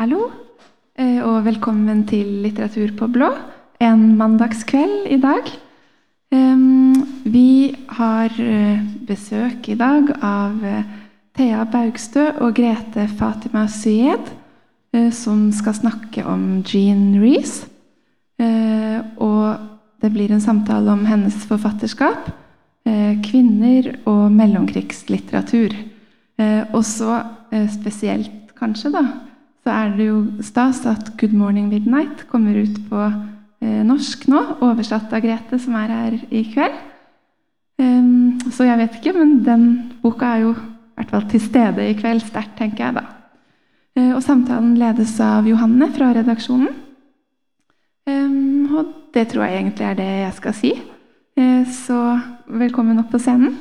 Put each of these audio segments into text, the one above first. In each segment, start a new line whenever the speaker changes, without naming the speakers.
Hallo, eh, og velkommen til Litteratur på blå. En mandagskveld i dag. Vi har eh, besøk i dag av eh, Thea Baugstø og Grete Fatima Syed, som skal snakke om Jean Reece. Og det blir en samtale om hennes forfatterskap, kvinner og mellomkrigslitteratur. Og så spesielt, kanskje, da, så er det jo stas at 'Good Morning Midnight' kommer ut på eh, norsk nå, oversatt av Grete, som er her i kveld. Um, så jeg vet ikke, men den boka er jo i hvert fall til stede i kveld sterkt, tenker jeg da. Uh, og samtalen ledes av Johanne fra redaksjonen. Um, og det tror jeg egentlig er det jeg skal si. Uh, så velkommen opp på scenen.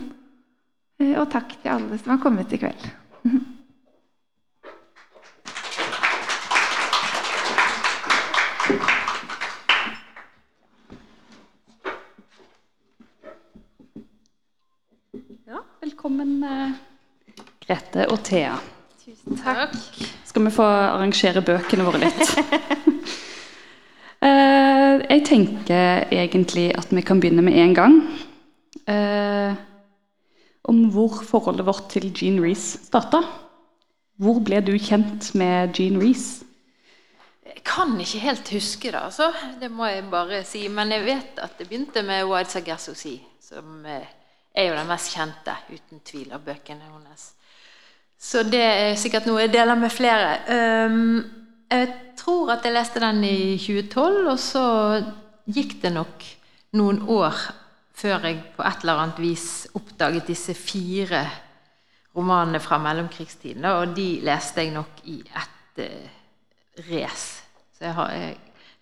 Uh, og takk til alle som har kommet i kveld.
velkommen eh, Grete og Thea.
Tusen takk.
Skal vi få arrangere bøkene våre litt? Eh, jeg tenker egentlig at vi kan begynne med en gang. Eh, om hvor forholdet vårt til Jean Reece starta. Hvor ble du kjent med Jean Reece?
Jeg kan ikke helt huske det, altså. Det må jeg bare si. Men jeg vet at det begynte med Wild Sagasso Si, som er jo den mest kjente, uten tvil, av bøkene hennes. Så det er sikkert noe jeg deler med flere. Um, jeg tror at jeg leste den i 2012, og så gikk det nok noen år før jeg på et eller annet vis oppdaget disse fire romanene fra mellomkrigstiden. Og de leste jeg nok i ett eh, race. Så jeg, har, jeg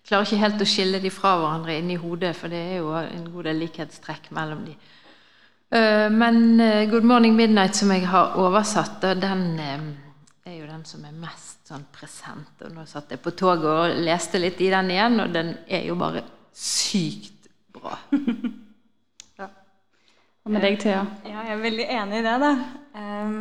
klarer ikke helt å skille de fra hverandre inni hodet, for det er jo en god del likhetstrekk mellom de. Eh, men eh, 'Good Morning Midnight', som jeg har oversatt, den eh, er jo den som er mest sånn present. Og nå satt jeg på toget og leste litt i den igjen, og den er jo bare sykt bra.
Hva med deg, Thea?
Ja, jeg er veldig enig i det, da. Um,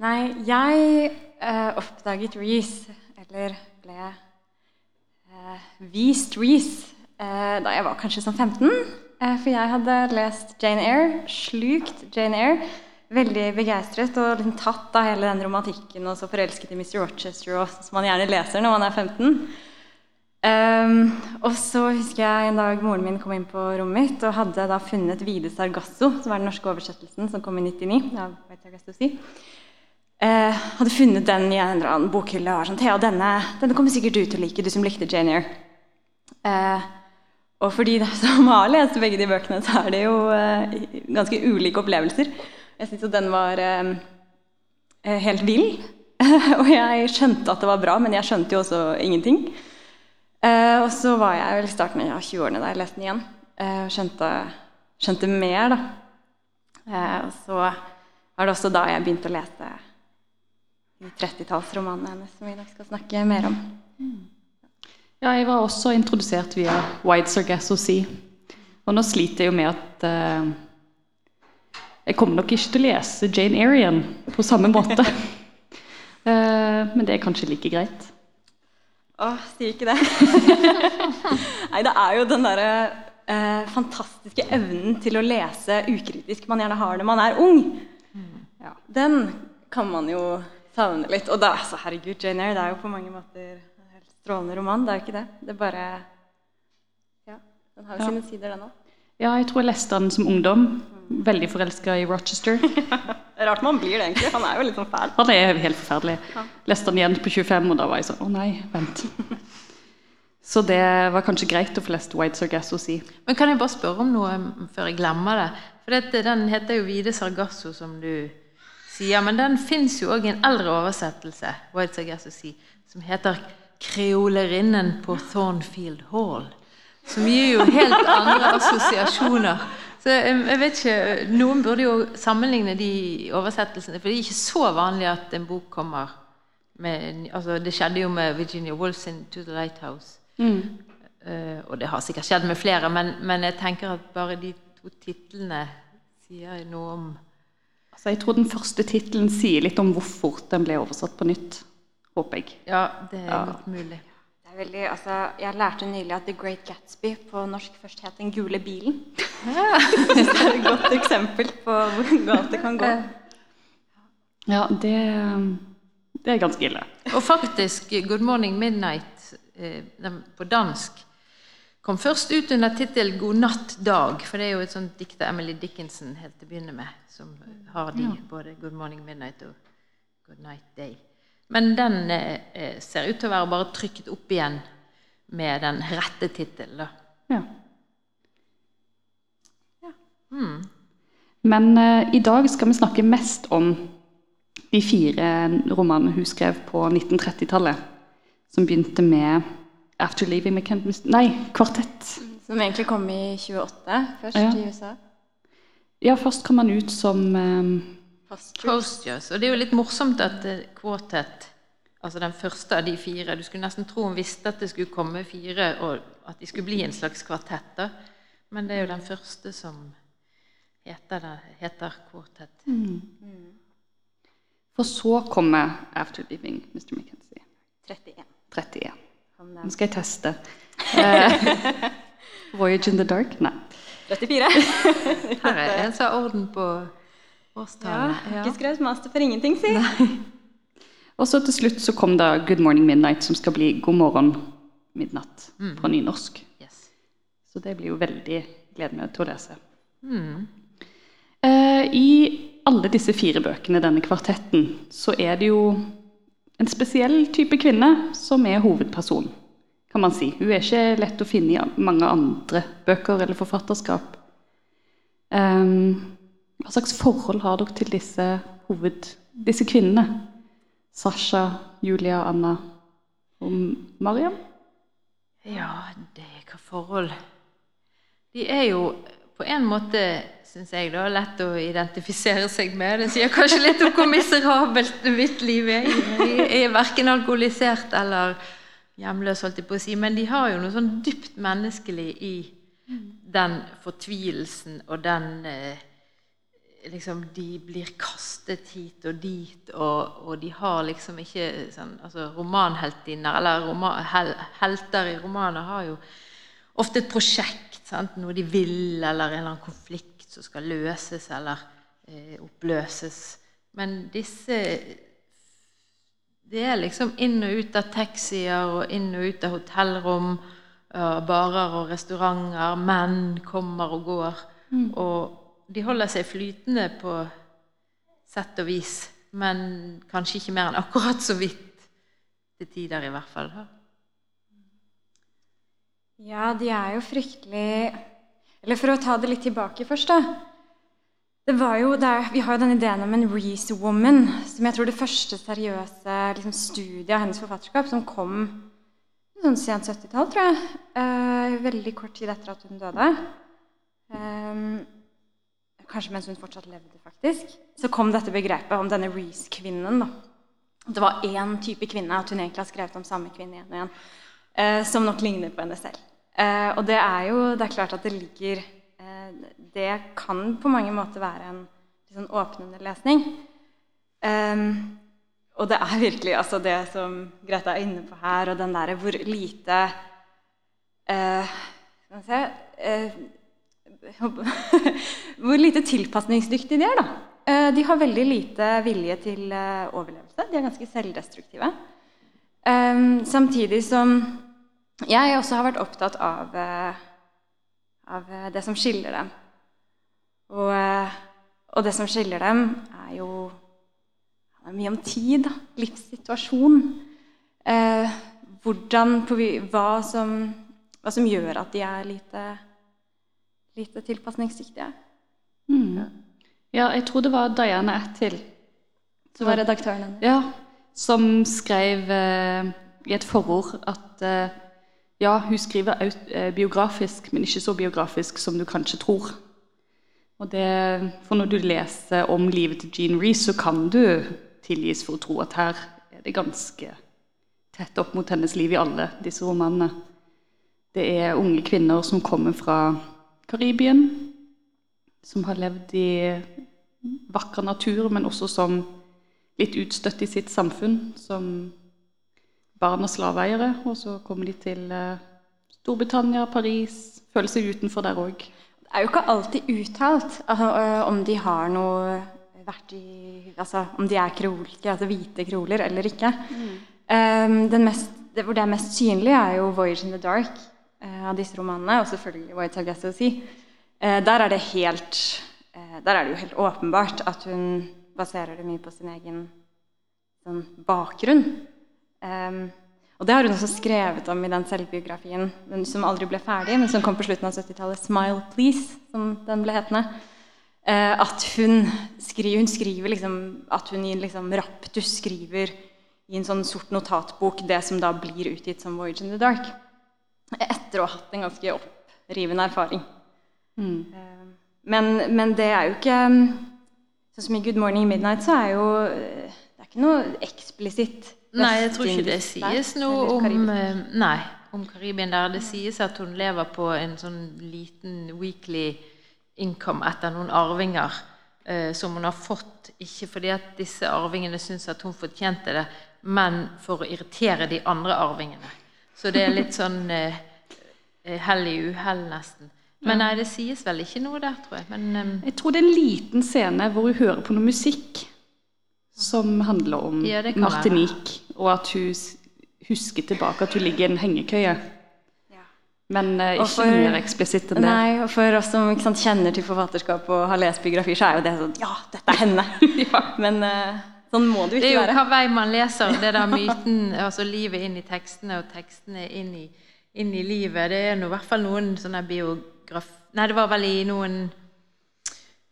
nei, jeg uh, oppdaget Reece, eller ble uh, vist Reece, uh, da jeg var kanskje sånn 15. eh, for jeg hadde lest Jane Eyre, slukt Jane Eyre, veldig begeistret og liksom tatt av hele den romantikken og så forelsket i Mr. Rochester, og, som man gjerne leser når man er 15. Um, og så husker jeg en dag moren min kom inn på rommet mitt og hadde da funnet Vide Sargasso, som er den norske oversettelsen som kom i 99. av. Eh, hadde funnet den i en eller annen bokhylle og var sånn Thea, denne, denne kommer sikkert du til å like, du som likte Jane Eyre. Eh, og for de som har lest begge de bøkene, så er det jo eh, ganske ulike opplevelser. Jeg syns jo den var eh, eh, helt vill. og jeg skjønte at det var bra, men jeg skjønte jo også ingenting. Og så var jeg vel i starten av 20-årene da jeg leste den igjen. Og skjønte, skjønte mer, da. Og så var det også da jeg begynte å lese de 30-tallsromanene hennes, som vi i dag skal snakke mer om.
Ja, jeg var også introdusert via Wide Sargasso Sea. Og nå sliter jeg jo med at uh, jeg kommer nok ikke til å lese Jane igjen på samme måte. uh, men det er kanskje like greit.
Åh, si ikke det. Nei, det er jo den derre uh, fantastiske evnen til å lese ukritisk man gjerne har når man er ung. Ja, den kan man jo savne litt. Og da, altså, herregud, Jane Eyre det er jo på mange måter strålende roman. Det er jo ikke det. Det er bare Ja, den har jo
Ja.
sine sider, den òg.
Ja, jeg tror jeg leste den som ungdom. Veldig forelska i Rochester.
Er rart man blir det, egentlig. Han er jo litt sånn fæl.
Han er helt forferdelig. Leste den igjen på 25, og da var jeg sånn Å nei, vent. Så det var kanskje greit å få lest White Sargasso Sea.
Men kan jeg bare spørre om noe mm, før jeg glemmer det? For dette, den heter jo Vide Sargasso, som du sier. Men den fins jo òg i en eldre oversettelse, White Sargasso Si, som heter 'Kreolerinnen på Thornfield Hall'. Som gir jo helt andre assosiasjoner. Så jeg, vet ikke, Noen burde jo sammenligne de oversettelsene, for det er ikke så vanlig at en bok kommer med altså Det skjedde jo med Virginia Woolf sin 'To the Lighthouse'. Eh, og det har sikkert skjedd med flere, men, men jeg tenker at bare de to titlene sier noe om
Altså, jeg tror den første tittelen sier litt om hvorfor den ble oversatt på nytt. Håper jeg.
Ja, det er
Ja.
godt mulig.
Det er veldig, altså, jeg lærte nylig at The Great Gatsby på norsk først het Den gule bilen. det er et godt eksempel på hvor galt det kan gå.
Ja, det, det er ganske ille.
Og faktisk, 'Good Morning Midnight' eh, på dansk kom først ut under tittelen 'God natt dag', for det er jo et sånt dikt av Emily Dickinson helt til å begynne med, som har de, både 'Good Morning Midnight' og 'Good Night Day'. Men den eh, eh, ser ut til å være bare trykket opp igjen med den rette tittelen. da.
Ja.
Mm.
Men eh, i dag skal vi snakke mest om de fire romanene hun skrev på 1930-tallet. Som begynte med 'After Leaving McKenzie' Nei, 'Kvartett'.
Som egentlig kom i 28 først
Ja.
i USA.
Ja, først kom han ut som eh,
Postures.
Og det er jo litt morsomt at eh, Quartet, altså den første av de fire Du skulle nesten tro hun visste at det skulle komme fire, og at de skulle bli en slags kvartett. da. Men det er jo den første som heter, det, heter Quartet.
For så kommer 'After Leaving Mr. McKenzie'.
31
31. Nå skal jeg teste. Eh, 'Voyage in the Dark'? Nei.
34.
Her er en som har orden på
Ja, ikke skrevet master for ingenting, si.
Og så til slutt så kom da 'Good Morning Midnight', som skal bli 'God morgen midnatt' på nynorsk.
Yes.
Så det blir jo veldig gleder meg til å lese.
Mm.
Eh, I alle disse fire bøkene, denne kvartetten, så er det jo en spesiell type kvinne som er hovedperson, kan man si. Hun er ikke lett å finne i mange andre bøker eller forfatterskap. Eh, hva slags forhold har dere til disse, hoved, disse kvinnene? Sasha, Julia, Anna og Mariam?
Ja, det hva forhold De er jo på en måte, syns jeg, da, lett å identifisere seg med. Det sier kanskje litt om hvor miserabelt mitt liv er. Jeg er verken alkoholisert eller hjemløs, holdt jeg på å si, men de har jo noe sånn dypt menneskelig i den fortvilelsen og den eh, liksom, De blir kastet hit og dit, og, og de har liksom ikke sånn altså Romanheltinner, eller roman, hel, helter i romaner, har jo ofte et prosjekt. Sant? Noe de vil, eller en eller annen konflikt som skal løses eller eh, oppløses. Men disse Det er liksom inn og ut av taxier og inn og ut av hotellrom, barer og restauranter. Menn kommer og går. Og de holder seg flytende på sett og vis, men kanskje ikke mer enn akkurat så vidt. Til tider, i hvert fall.
Ja, de er jo fryktelig Eller for å ta det litt tilbake først, da. Det var jo, det er, vi har jo den ideen om en Reece Woman, som jeg tror det første seriøse liksom, studiet av hennes forfatterskap, som kom sånn sent 70-tall, tror jeg. Eh, veldig kort tid etter at hun døde. Eh, kanskje mens hun fortsatt levde, faktisk. Så kom dette begrepet om denne Reece-kvinnen. Det var én type kvinne, at hun egentlig har skrevet om samme kvinne igjen og igjen. eh, som nok ligner på henne selv. Eh, og det er jo det er klart at det ligger eh, Det kan på mange måter være en sånn åpnende lesning. Ehm, og det er virkelig altså det som Greta er inne på her, og den derre hvor lite eh, Skal vi se eh, Hvor lite tilpasningsdyktige de er, da. Eh, de har veldig lite vilje til eh, overlevelse. De er ganske selvdestruktive. Ehm, samtidig som jeg også har vært opptatt av, eh, av det som skiller dem. Og, og det som skiller dem, er jo er mye om tid, da. livssituasjon. Hvordan, hva, som, hva som gjør at de er lite, lite tilpasningsdyktige.
Ja, jeg tror det var Diana Attil
Så var redaktøren hennes.
Ja, som skrev eh, i et forord at eh, ja, hun skriver eh, biografisk, men ikke så biografisk som du kanskje tror. Og det, for når du leser om livet til Jean Reece, så kan du tilgis for å tro at her er det ganske tett opp mot hennes liv i alle disse romanene. Det er unge kvinner som kommer fra Karibien, som har levd i vakker natur, men også som litt utstøtt i sitt samfunn, som barn av slaveeiere, og så kommer de til eh, Storbritannia, Paris, føler seg utenfor der òg.
Det er jo ikke alltid uttalt altså, øh, om de har noe vært i Altså om de er kroler, altså hvite kroler eller ikke. Um, den mest, det, hvor det er mest synlig, er jo 'Voyage in the Dark' eh, av disse romanene, og selvfølgelig 'White Sargasso Sea'. Eh, der er det helt eh, Der er det jo helt åpenbart at hun baserer det mye på sin egen sånn, bakgrunn. Um, og det har hun også skrevet om i den selvbiografien den som aldri ble ferdig, men som kom på slutten av 70-tallet, 'Smile Please', som den ble hetende. Eh, at hun skriver, hun skriver liksom, at hun i liksom raptus skriver i en sånn sort notatbok det som da blir utgitt som 'Voyage in the Dark'. Etter å ha hatt en ganske opprivende erfaring.
Mm.
Eh, men, men det er jo ikke Sånn som i 'Good Morning Midnight' så er jo Det er ikke noe eksplisitt
Nei, jeg tror ikke det sies noe om eh, Nei, om Karibien der. Det sies at hun lever på en sånn liten weekly income etter noen arvinger eh, som hun har fått, ikke fordi at disse arvingene syns at hun fortjente det, men for å irritere de andre arvingene. Så det er litt sånn eh, eh, hell i uhell, nesten. Men nei, det sies vel ikke noe der, tror jeg. Men eh,
Jeg tror det er en liten scene hvor hun hører på noe musikk som handler om
Ja,
Martinique, og at hun husker tilbake at hun ligger i en hengekøye.
Ja.
Men eh, ikke
for-
mer eksplisitt enn det.
Nei, og for oss som ikke sant, kjenner til forfatterskap og har lest biografier, så er jo det sånn Ja, dette er henne! Men eh, sånn må det jo
Det er jo hva vei man leser. Det der myten, altså livet inn i tekstene, og tekstene inn i, inn i livet. Det er nå i hvert fall noen sånne biograf... Nei, det var vel i noen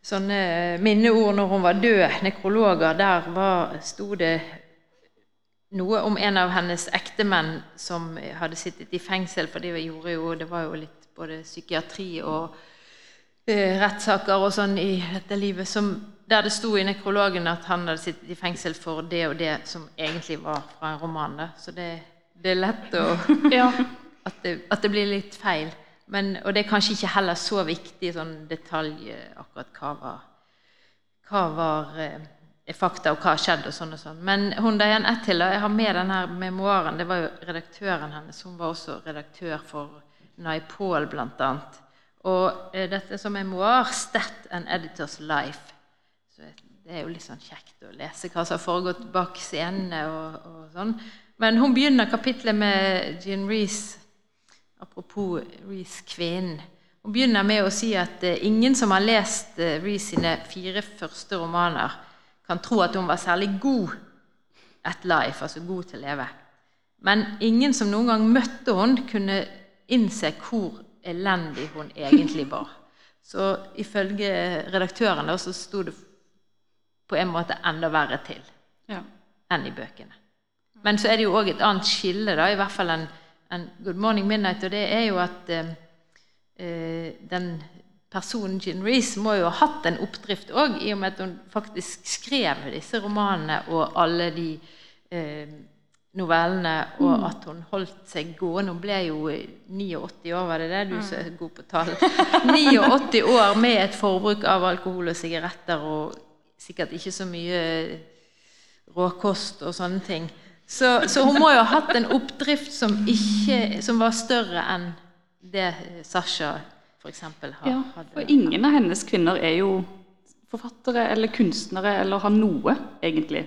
sånne minneord når hun var død, nekrologer. Der var, sto det noe om en av hennes ektemenn som hadde sittet i fengsel, for det, gjorde jo, det var jo litt både psykiatri og eh, rettssaker og sånn i dette livet, som, der det sto i nekrologen at han hadde sittet i fengsel for det og det, som egentlig var fra en roman. Så det, det er lett å
Ja.
at, det, at det blir litt feil. Men, og det er kanskje ikke heller så viktig sånn detalj akkurat hva var, hva var eh, fakta, og hva skjedde, skjedd, og sånn og sånn. Men hun Diane Attila, jeg har med den her memoaren, det var jo redaktøren hennes. Hun var også redaktør for Naipol, blant annet. Og eh, dette som memoar, 'Stat and Editor's Life'. Det er jo litt sånn kjekt å lese hva som har foregått bak scenene og, og sånn. Men hun begynner kapitlet med Jean Reece, apropos Reece kvinnen. Hun begynner med å si at eh, ingen som har lest eh, Reece sine fire første romaner, kan tro at hun var særlig god at life, altså god til å leve. Men ingen som noen gang møtte hun kunne innse hvor elendig hun egentlig var. Så ifølge redaktøren da, så sto det på en måte enda verre til
Ja.
enn i bøkene. Men så er det jo òg et annet skille, da, i hvert fall enn en Good Morning Midnight, og det er jo at eh, eh, den personen Gin Reece må jo ha hatt en oppdrift òg, i og med at hun faktisk skrev disse romanene og alle de eh, novellene, og at hun holdt seg gående. Hun ble jo eh, 89 år, var det det? Du som er god på tall. 89 år med et forbruk av alkohol og sigaretter og sikkert ikke så mye råkost og sånne ting. Så, så hun må jo ha hatt en oppdrift som, ikke, som var større enn det eh, Sasha f.eks. har
Ja, for ingen av hennes kvinner er jo forfattere eller kunstnere eller har noe, egentlig.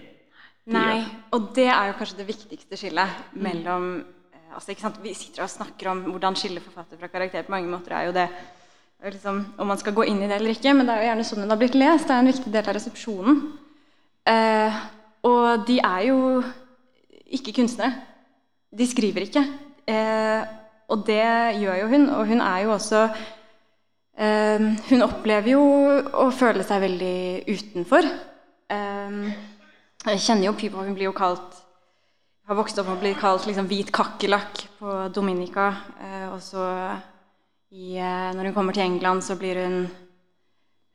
Nei, og det er jo kanskje det viktigste skillet mellom eh, altså ikke sant, Vi sitter og snakker om hvordan skille forfatter fra karakter. På mange måter er jo det liksom, om man skal gå inn i det eller ikke, men det er jo gjerne sånn den har blitt lest. Det er en viktig del av resepsjonen. Eh, og de er jo ikke kunstnere. De skriver ikke. Eh, og det gjør jo hun, og hun er jo også eh, Hun opplever jo å føle seg veldig utenfor. Eh, jeg kjenner jo Pipa, hun blir jo kalt har vokst opp og blir kalt liksom, hvit kakerlakk på Dominica. Eh, og så i, eh, når hun kommer til England, så blir hun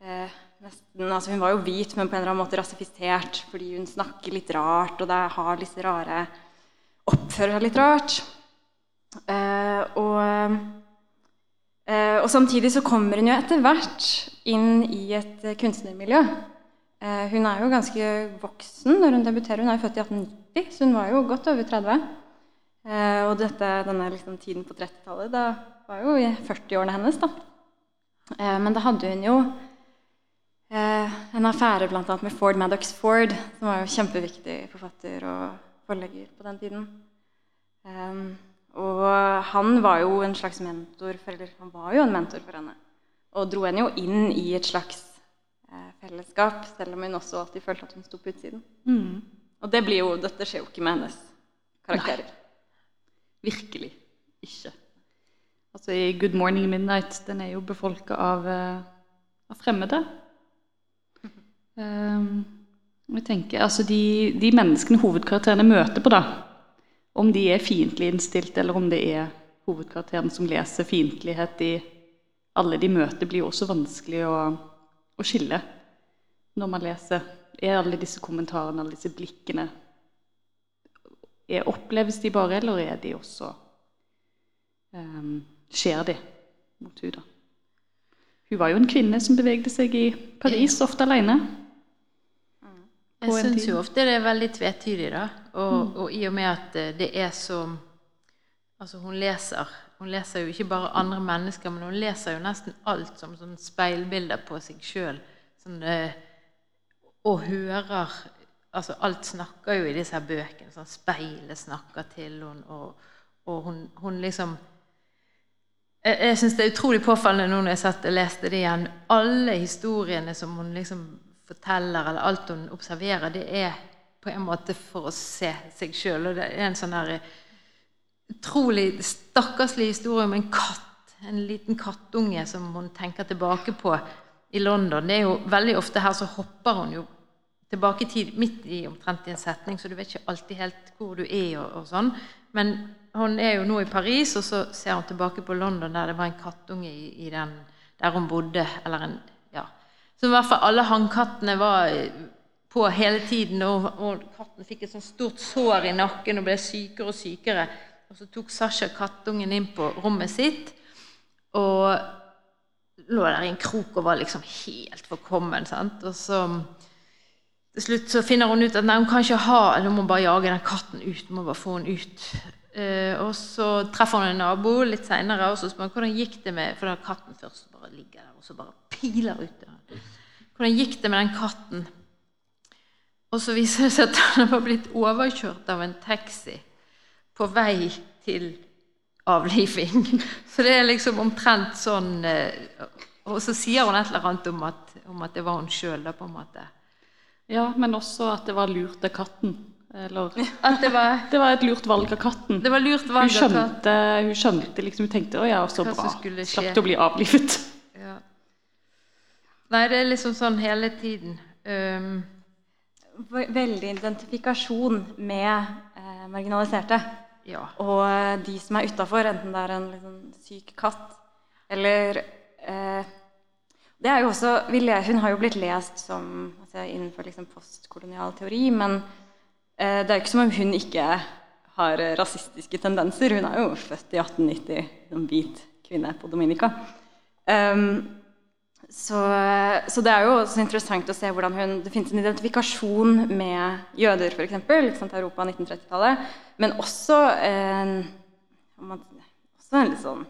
eh, nesten altså Hun var jo hvit, men på en eller annen måte rasifisert fordi hun snakker litt rart, og det har disse rare Oppfører seg litt rart. Eh, og, eh, og samtidig så kommer hun jo etter hvert inn i et eh, kunstnermiljø. Eh, hun er jo ganske voksen når hun debuterer. Hun er jo født i 1890, så hun var jo godt over 30. og dette, denne liksom, tiden på 30-tallet, da var jo i 40-årene hennes, da. Eh, men da hadde hun jo eh, en affære annet med Ford Maddox Ford, som var jo kjempeviktig forfatter og forlegger på den tiden. Um, og han var jo en slags mentor for, eller han var jo en mentor for henne. Og dro henne jo inn i et slags eh, fellesskap, selv om hun også alltid følte at hun sto på utsiden.
Mm.
Og det blir jo, dette skjer jo ikke med hennes karakterer.
Virkelig ikke. Altså i Good Morning Midnight, den er jo befolka av, eh, av fremmede. Um, jeg tenker, altså de, de menneskene hovedkarakterene møter på, da, om de er fiendtlig innstilt, eller om det er hovedkarakteren som leser fiendtlighet i alle de møter, blir jo også vanskelig å, å skille når man leser. Er alle disse kommentarene, alle disse blikkene er, Oppleves de bare, eller er de også um, Skjer det mot da? Hun var jo en kvinne som bevegde seg i Paris, ofte alene.
Jeg
på
syns jo ofte det er veldig tvetydig, da. Og, og i og med at eh, det er så Altså, hun leser Hun leser jo ikke bare andre mennesker, men hun leser jo nesten alt som sånn speilbilder på seg sjøl. Sånn, eh, og hører Altså, alt snakker jo i disse her bøkene. Sånn speilet snakker til henne, og, og hun, hun liksom jeg, jeg synes det er utrolig påfallende nå når jeg satt og leste det igjen. Alle historiene som hun liksom forteller, eller alt hun observerer, det er på en måte for å se seg sjøl. Og det er en sånn her utrolig stakkarslig historie om en katt. En liten kattunge som hun tenker tilbake på i London. Det er jo veldig ofte her så hopper hun jo tilbake i tid, midt i omtrent i en setning, så du vet ikke alltid helt hvor du er og, og sånn. Men hun er jo nå i Paris, og så ser hun tilbake på London, der det var en kattunge i, i den, der hun bodde. eller en, ja. Så i hvert fall alle hannkattene var eh, på hele tiden, og, og katten fikk et sånt stort sår i nakken og ble sykere og sykere. Og så tok Sasha kattungen inn på rommet sitt, og lå der i en krok og var liksom helt forkommen. sant? Og så til slutt så finner hun ut at nei, hun kan ikke ha eller hun må bare jage den katten ut. hun må bare få den ut. Eh, og så treffer hun en nabo litt seinere og så spør han hvordan gikk det med For da katten først bare ligger der og så bare piler ut. der. Hvordan gikk det med den katten? Og så viser det seg at han var blitt overkjørt av en taxi på vei til avliving. Så det er liksom omtrent sånn eh, Og så sier hun et eller annet om at, om at det var hun sjøl, da, på en måte.
Ja, men også at det var lurt av katten. Eller
At det var,
Det var et lurt valg av katten.
det var lurt
Hun
skjønte, av
katten. hun skjønte liksom, hun tenkte 'Å ja, så
Hva
bra'. Slapp å bli avlivet.
Ja. Nei, det er liksom sånn hele tiden. Um,
Veldig identifikasjon med eh, marginaliserte.
ja.
Og eh, de som er utafor, enten det er en liksom, syk katt eller eh, det er jo også, Hun har jo blitt lest som altså, innenfor liksom, postkolonial teori, men det er jo ikke som om hun ikke har eh, rasistiske tendenser. Hun er jo født i 1890 som hvit kvinne på Dominica. Um, så, så det er jo også interessant å se hvordan hun, det finnes en identifikasjon med jøder, f.eks. Liksom, Europa 1930-tallet. Men også en, også en litt sånn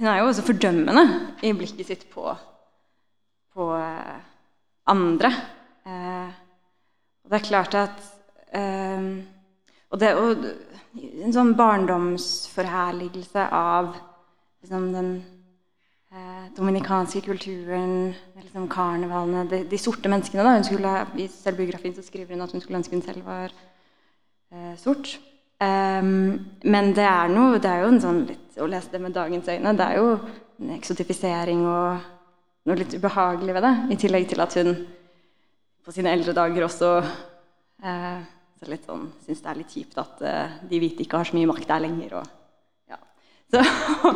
Hun er jo også fordømmende i blikket sitt på, på eh, andre. Uh, det er klart at eh, og det, og En sånn barndomsforherligelse av liksom, den eh, dominikanske kulturen, liksom karnevalene, de, de sorte menneskene. Da. Hun skulle, I selvbiografien så skriver hun at hun skulle ønske hun selv var eh, sort. Um, men det er, noe, det er jo en sånn litt Å lese det med dagens øyne, det er jo en eksotifisering og noe litt ubehagelig ved det. I tillegg til at hun på sine eldre dager også eh, så litt sånn, syns det er litt kjipt at eh, de hvite ikke har så mye makt der lenger. Og, ja. Så,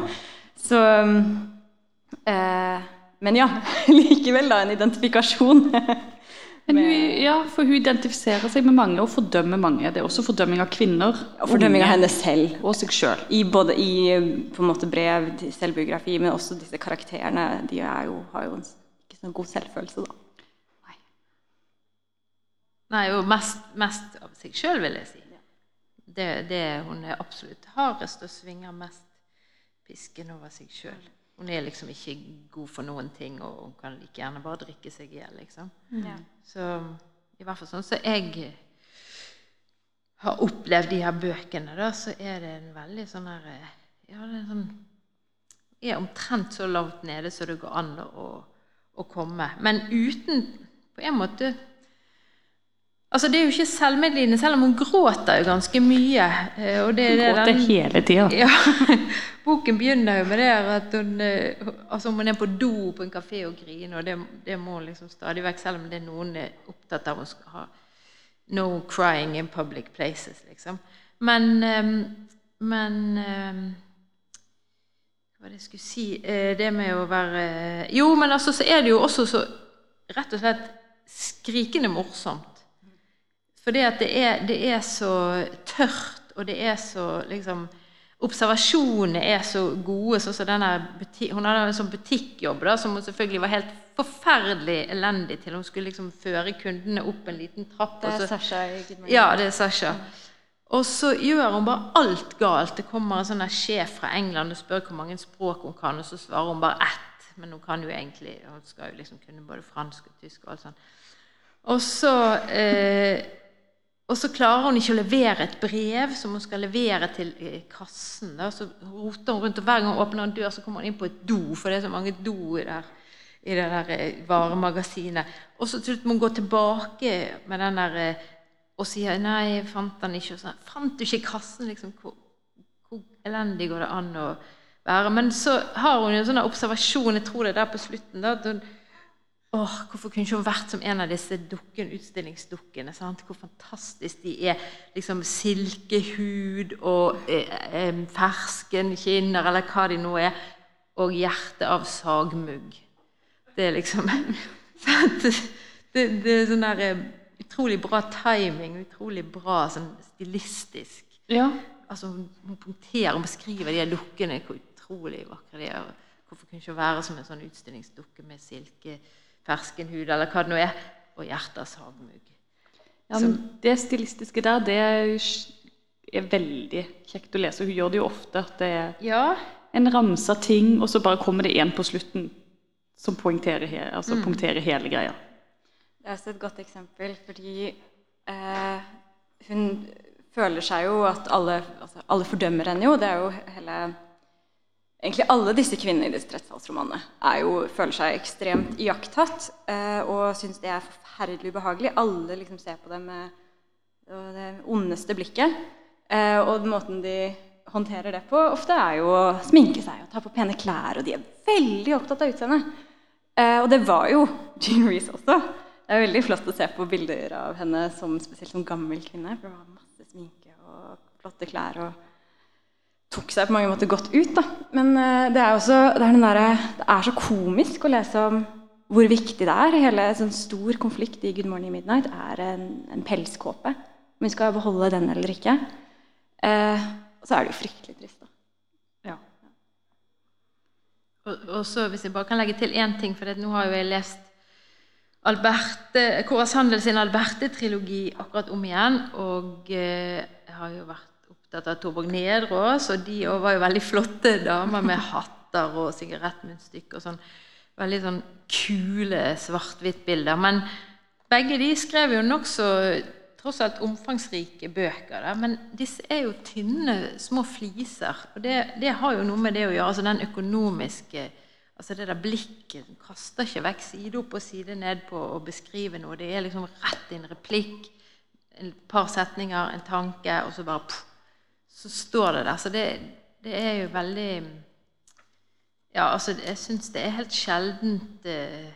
så eh, Men ja, likevel da en identifikasjon.
Men hun, ja, for hun identifiserer seg med mange og fordømmer mange. Det er også fordømming av kvinner.
Og fordømming av henne selv.
Og seg selv.
I både i på en måte brev, selvbiografi, men også disse karakterene. De jo, har jo ikke så god selvfølelse, da.
Nei, jo mest, mest av seg sjøl, vil jeg si. Det, det Hun er absolutt hardest og svinger mest pisken over seg sjøl. Hun er liksom ikke god for noen ting, og hun kan like gjerne bare drikke seg i hjel. Liksom.
Ja.
Så i hvert fall sånn så jeg har opplevd de her bøkene, da, så er det en veldig sånn her eh, Ja, det er sånn er omtrent så lavt nede som det går an å, å komme. Men uten på en måte Altså, Det er jo ikke selvmedlidende, selv om hun gråter jo ganske mye. eh, Og det, det
Gråter
den-
hele tida.
ja, Boken begynner jo med det at hun eh, altså om hun er på do på en kafé og griner, og det, det må hun liksom stadig vekk, selv om det er noen er opptatt av å skal ha no crying in public places, liksom. Men, eh, men eh, Hva var det jeg skulle si? Eh, Det med å være Jo, men altså så er det jo også så rett og slett skrikende morsomt. Fordi at det er, det er så tørt, og det er så liksom Observasjonene er så gode. sånn som denne buti- Hun hadde en sånn butikkjobb da, som hun selvfølgelig var helt forferdelig elendig til. Hun skulle liksom føre kundene opp en liten trapp.
Det er
så,
Sasha Morning.
ja, det er Sasha. Og så gjør hun bare alt galt. Det kommer en sånn sjef fra England og spør hvor mange språk hun kan, og så svarer hun bare ett. Men hun kan jo egentlig Hun skal jo liksom kunne både fransk og tysk og alt sånt. Og så eh, og så klarer hun ikke å levere et brev som hun skal levere til eh, kassen. Da. Så roter hun rundt, og hver gang hun åpner en dør, så kommer hun inn på et do, for det er så mange do der, i det der eh, varemagasinet. Og så til slutt må hun gå tilbake med den der eh, og sier 'nei, jeg fant den ikke'. Og sånn. 'Fant du ikke kassen?' Liksom, hvor, hvor elendig går det an å være? Men så har hun en sånn observasjon, jeg tror det er der på slutten, da, Åh, Hvorfor kunne ikke hun vært som en av disse dukken, utstillingsdukkene? Sant? Hvor fantastisk de er. Liksom Silkehud og eh, eh, ferskenkinner, eller hva de nå er. Og hjerte av sagmugg. Det er liksom det, det er sånn der eh, utrolig bra timing, utrolig bra sånn stilistisk.
Ja.
Altså, hun, hun punkterer og beskriver de dukkene, hvor utrolig vakre de er. Hvorfor kunne ikke være som en sånn utstillingsdukke med silke, ferskenhud, eller hva det nå er, og hjerte av sagmugg.
Ja, men det stilistiske der, det er, er veldig kjekt å lese. Hun gjør det jo ofte. at det er
Ja,
en ramse av ting, og så bare kommer det en på slutten som poengterer, altså punkterer hele greia.
Det er også et godt eksempel, fordi eh, hun føler seg jo at alle, altså alle fordømmer henne jo. Det er jo hele Egentlig alle disse kvinnene i disse trettetallsromanene jo, føler seg ekstremt iakttatt eh, og syns det er forferdelig ubehagelig. Alle liksom ser på dem med det ondeste blikket. Eh, og måten de håndterer det på, ofte er jo å sminke seg og ta på pene klær. Og de er veldig opptatt av utseendet. Eh, og det var jo Jean Reece også. Det er veldig flott å se på bilder av henne som spesielt som gammel kvinne. For det var masse sminke og flotte klær. og tok seg på mange måter godt ut. Da. Men eh, det er også det er, derre- det er så komisk å lese om hvor viktig det er. Hele sånn stor konflikt i Good Morning Midnight er en, en pelskåpe. Om vi skal beholde den eller ikke. Eh, og så er det jo fryktelig trist. da.
Ja.
og, og så hvis jeg bare kan legge til én ting, for det, nå har jo jeg lest Alberte, Kåre sin Alberte-trilogi akkurat om igjen. Og eh, jeg har jo vært av Torborg Nedreås, og de òg var jo veldig flotte damer med hatter og sigarettmunnstykker og sånn. Veldig sånn kule svart-hvitt-bilder. Men begge de skrev jo nokså tross alt omfangsrike bøker. Der. Men disse er jo tynne, små fliser. Og det, det har jo noe med det å gjøre. altså den økonomiske altså Det der blikket kaster ikke vekk side opp og side ned på å beskrive noe. Det er liksom rett i en replikk, et par setninger, en tanke, og så bare pff, Så står det der. Så det, det er jo veldig Ja, altså, jeg syns det er helt sjeldent eh,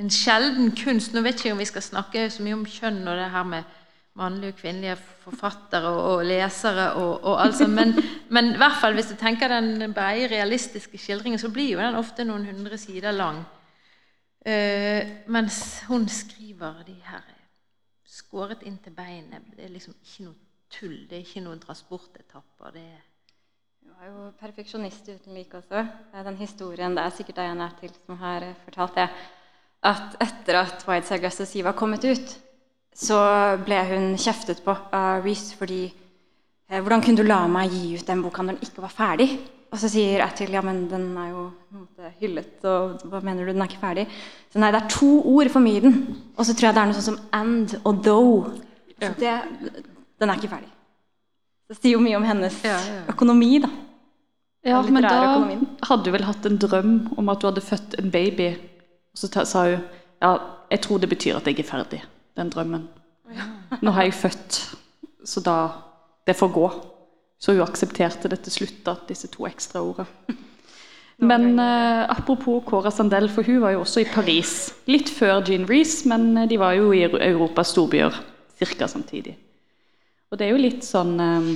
en sjelden kunst. Nå vet jeg ikke om vi skal snakke så mye om kjønn og det her med mannlige og kvinnelige forfattere og, og lesere og, og alt sånt, men, men i hvert fall hvis du tenker den breie, realistiske skildringen, så blir jo den ofte noen hundre sider lang. Eh, mens hun skriver de her skåret inn til beinet. Det er liksom ikke noe tull. Det er ikke noen transportetapper. det er
Hun var jo perfeksjonist uten like også. Er den historien, det er sikkert Diana til som har eh, fortalt det, at etter at White Sargasso Sea var kommet ut, så ble hun kjeftet på av Reece fordi eh, Hvordan kunne du la meg gi ut den boka når den ikke var ferdig? Og så sier Attil ja, men den er jo hyllet, og hva mener du, den er ikke ferdig? Så nei, det er to ord for mye i den. Og så tror jeg det er noe sånn som and og though. Så det, den er ikke ferdig. Det sier jo mye om hennes
Ja, ja.
økonomi, da.
Ja, men da
økonomien.
hadde du vel hatt en drøm om at du hadde født en baby. Og så sa hun ja, jeg tror det betyr at jeg er ferdig, den drømmen. Nå har jeg født, så da Det får gå. Så hun aksepterte det til slutt, da, disse to ekstra ordene. Men eh, apropos Cora Sandel, for hun var jo også i Paris. Litt før Jean Reece, men eh, de var jo i Europas storbyer ca. samtidig. Og det er jo litt sånn eh,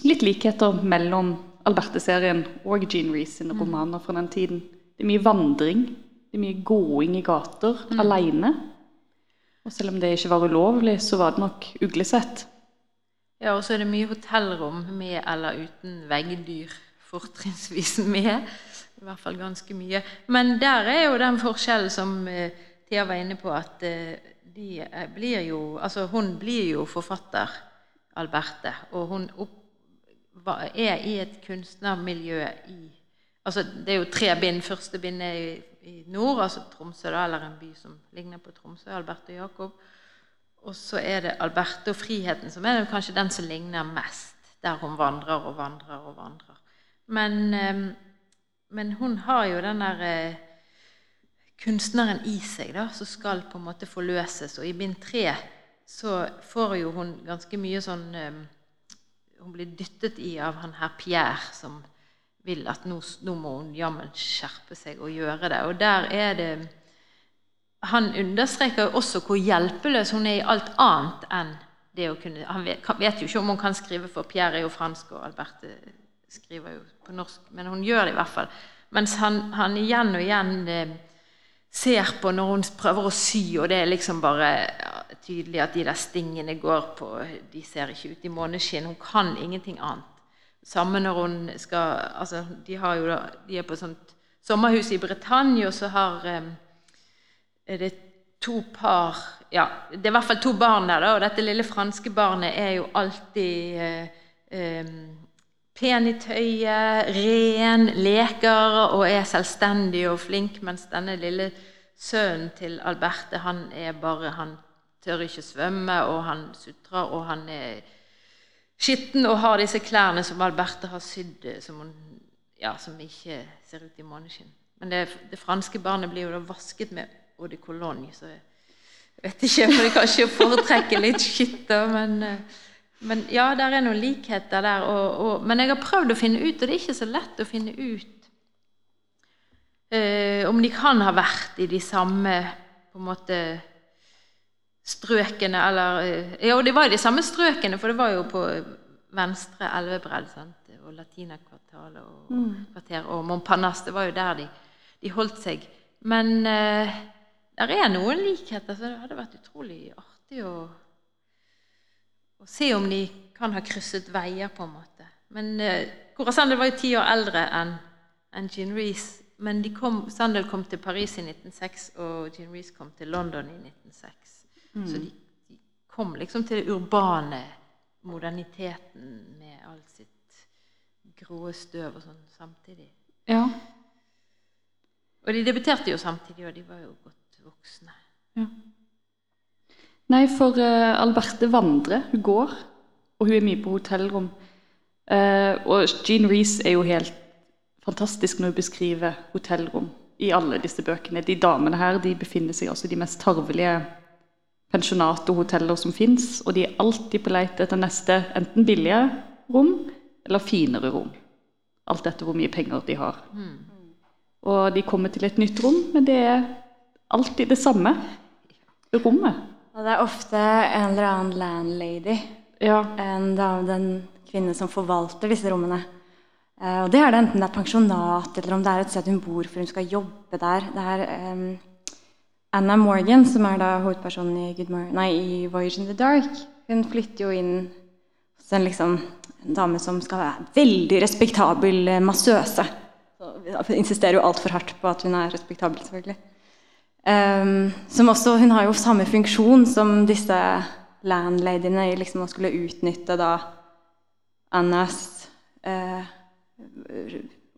Litt likheter mellom Alberte-serien og Jean Rees sine romaner fra den tiden. Det er mye vandring, det er mye gåing i gater alene. Og selv om det ikke var ulovlig, så var det nok uglesett.
Ja, og så er det mye hotellrom med eller uten veggdyr. Fortrinnsvis med. I hvert fall ganske mye. Men der er jo den forskjellen som eh, Thea var inne på, at eh, de eh, blir jo Altså, hun blir jo forfatter, Alberte. Og hun opp, er i et kunstnermiljø i Altså, det er jo tre bind. Første bind er i, i nord, altså Tromsø, da, eller en by som ligner på Tromsø. Alberte og Jakob. Og så er det Alberte og friheten som er kanskje den som ligner mest. Der hun vandrer og vandrer og vandrer. Men, eh, men hun har jo den der eh, kunstneren i seg, da, som skal på en måte forløses. Og i bind tre så får jo hun ganske mye sånn eh, Hun blir dyttet i av han her Pierre, som vil at nå, nå må hun jammen skjerpe seg og gjøre det. Og der er det han understreker jo også hvor hjelpeløs hun er i alt annet enn det å kunne Han vet, jo ikke om hun kan skrive, for Pierre er jo fransk, og Alberte skriver jo på norsk, men hun gjør det i hvert fall. Mens han, han igjen og igjen eh, ser på når hun prøver å sy, og det er liksom bare ja, tydelig at de der stingene går på De ser ikke ut i måneskinn. Hun kan ingenting annet. Samme når hun skal altså, De, da, de er på et sånt sommerhus i Britannia, og så har um, er det to par Ja, det er i hvert fall to barn der, da. Og dette lille franske barnet er jo alltid uh, eh, pen i tøyet, ren, leker og er selvstendig og flink, mens denne lille sønnen til Alberte, han er bare Han tør ikke svømme, og han sutrer, og han er skitten og har disse klærne som Alberte har sydd, eh, som, hun, ja, som ikke ser ut i måneskinn. Men det, det franske barnet blir jo da vasket med eau de cologne, så jeg vet ikke, for de kanskje foretrekke litt skitt, da, men, eh, men ja, der er noen likheter der. Og, og, men jeg har prøvd å finne ut, og det er ikke så lett å finne ut eh, om de kan ha vært i de samme på en måte strøkene, eller eh, Jo, det var i de samme strøkene, for det var jo på venstre elvebredd, sant? og Latinakvartalet og, kvarter, og Montparnasse, det var jo der de, de holdt seg. Men eh, der er noen likheter, så det hadde vært utrolig artig å, å se om de kan ha krysset veier, på en måte. Men eh, Cora Sandel var jo ti år eldre enn en Jean Reece. Men de kom, Sandel kom til Paris i 1906, og Jean Reece kom til London i 1906. Så de, de kom liksom til det urbane, moderniteten med alt sitt grå støv og sånn samtidig.
Ja.
Og de debuterte jo samtidig, og de var jo godt voksne.
Nei, for uh, Alberte vandrer. Hun går, og hun er mye på hotellrom. Uh, og Jean Reece er jo helt fantastisk når hun beskriver hotellrom i alle disse bøkene. De damene her de befinner seg altså i de mest tarvelige pensjonat og hoteller som fins, og de er alltid på leit etter neste enten billige rom eller finere rom. Alt etter hvor mye penger de har. Og de kommer til et nytt rom, men det er alltid det samme rommet.
Og det er ofte en eller annen landlady,
Ja.
en dame, den kvinne som forvalter disse rommene. Eh, og det er det enten det er pensjonat, eller om det er et sted hun bor for hun skal jobbe der. Det er um, Anna Morgan, som er da hovedpersonen i, Good Mor nei, i Voyage in the Dark, hun flytter jo inn hos en, liksom, en dame som skal være veldig respektabel eh, massøse. Så insisterer jo altfor hardt på at hun er respektabel, selvfølgelig. Um, som også, hun har jo samme funksjon som disse landladyene i liksom å skulle utnytte da Annas eh,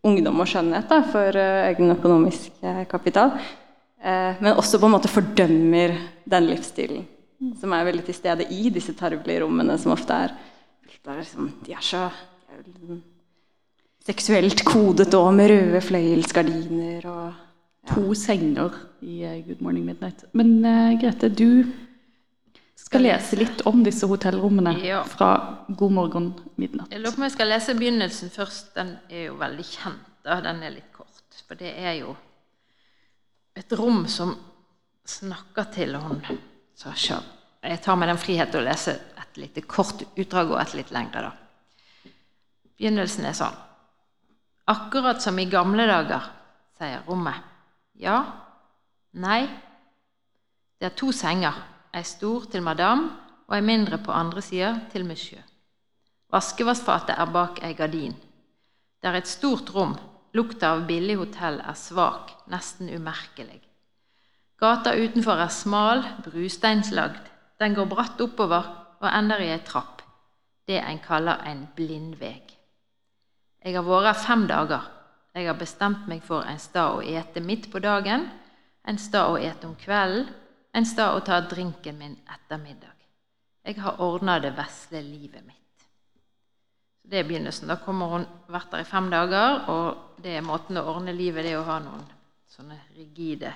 ungdom og skjønnhet da, for eh, egen økonomisk eh, kapital. Eh, men også på en måte fordømmer den livsstilen som er veldig til stede i disse tarvelige rommene, som ofte er, er liksom, De er så de er liksom seksuelt kodet òg, med røde fløyelsgardiner og.
To senger i uh, Good Morning Midnight. Men uh, Grete, du skal lese litt om disse hotellrommene ja. fra God morgen midnatt.
Jeg lurer på om jeg skal lese begynnelsen først. Den er jo veldig kjent. Da. Den er litt kort. For det er jo et rom som snakker til hun Sasha. Jeg tar meg den frihet å lese et lite kort utdrag og et litt lengre. da. Begynnelsen er sånn. Akkurat som i gamle dager, sier rommet. Ja? Nei? Det er to senger, ei stor til madame og ei mindre på andre sida til monsieur. Vaskevassfatet er bak ei gardin. Det er et stort rom. Lukta av billig hotell er svak, nesten umerkelig. Gata utenfor er smal, brusteinslagd. Den går bratt oppover og ender i ei trapp. Det en kaller en blindveg. Jeg har vært her fem dager. Jeg har bestemt meg for en stad å ete midt på dagen, en stad å ete om kvelden, en stad å ta drinken min etter middag. Jeg har ordna det vesle livet mitt. Så Det er begynnelsen. Da kommer hun vært der i fem dager, og det er måten å ordne livet det er å ha noen sånne rigide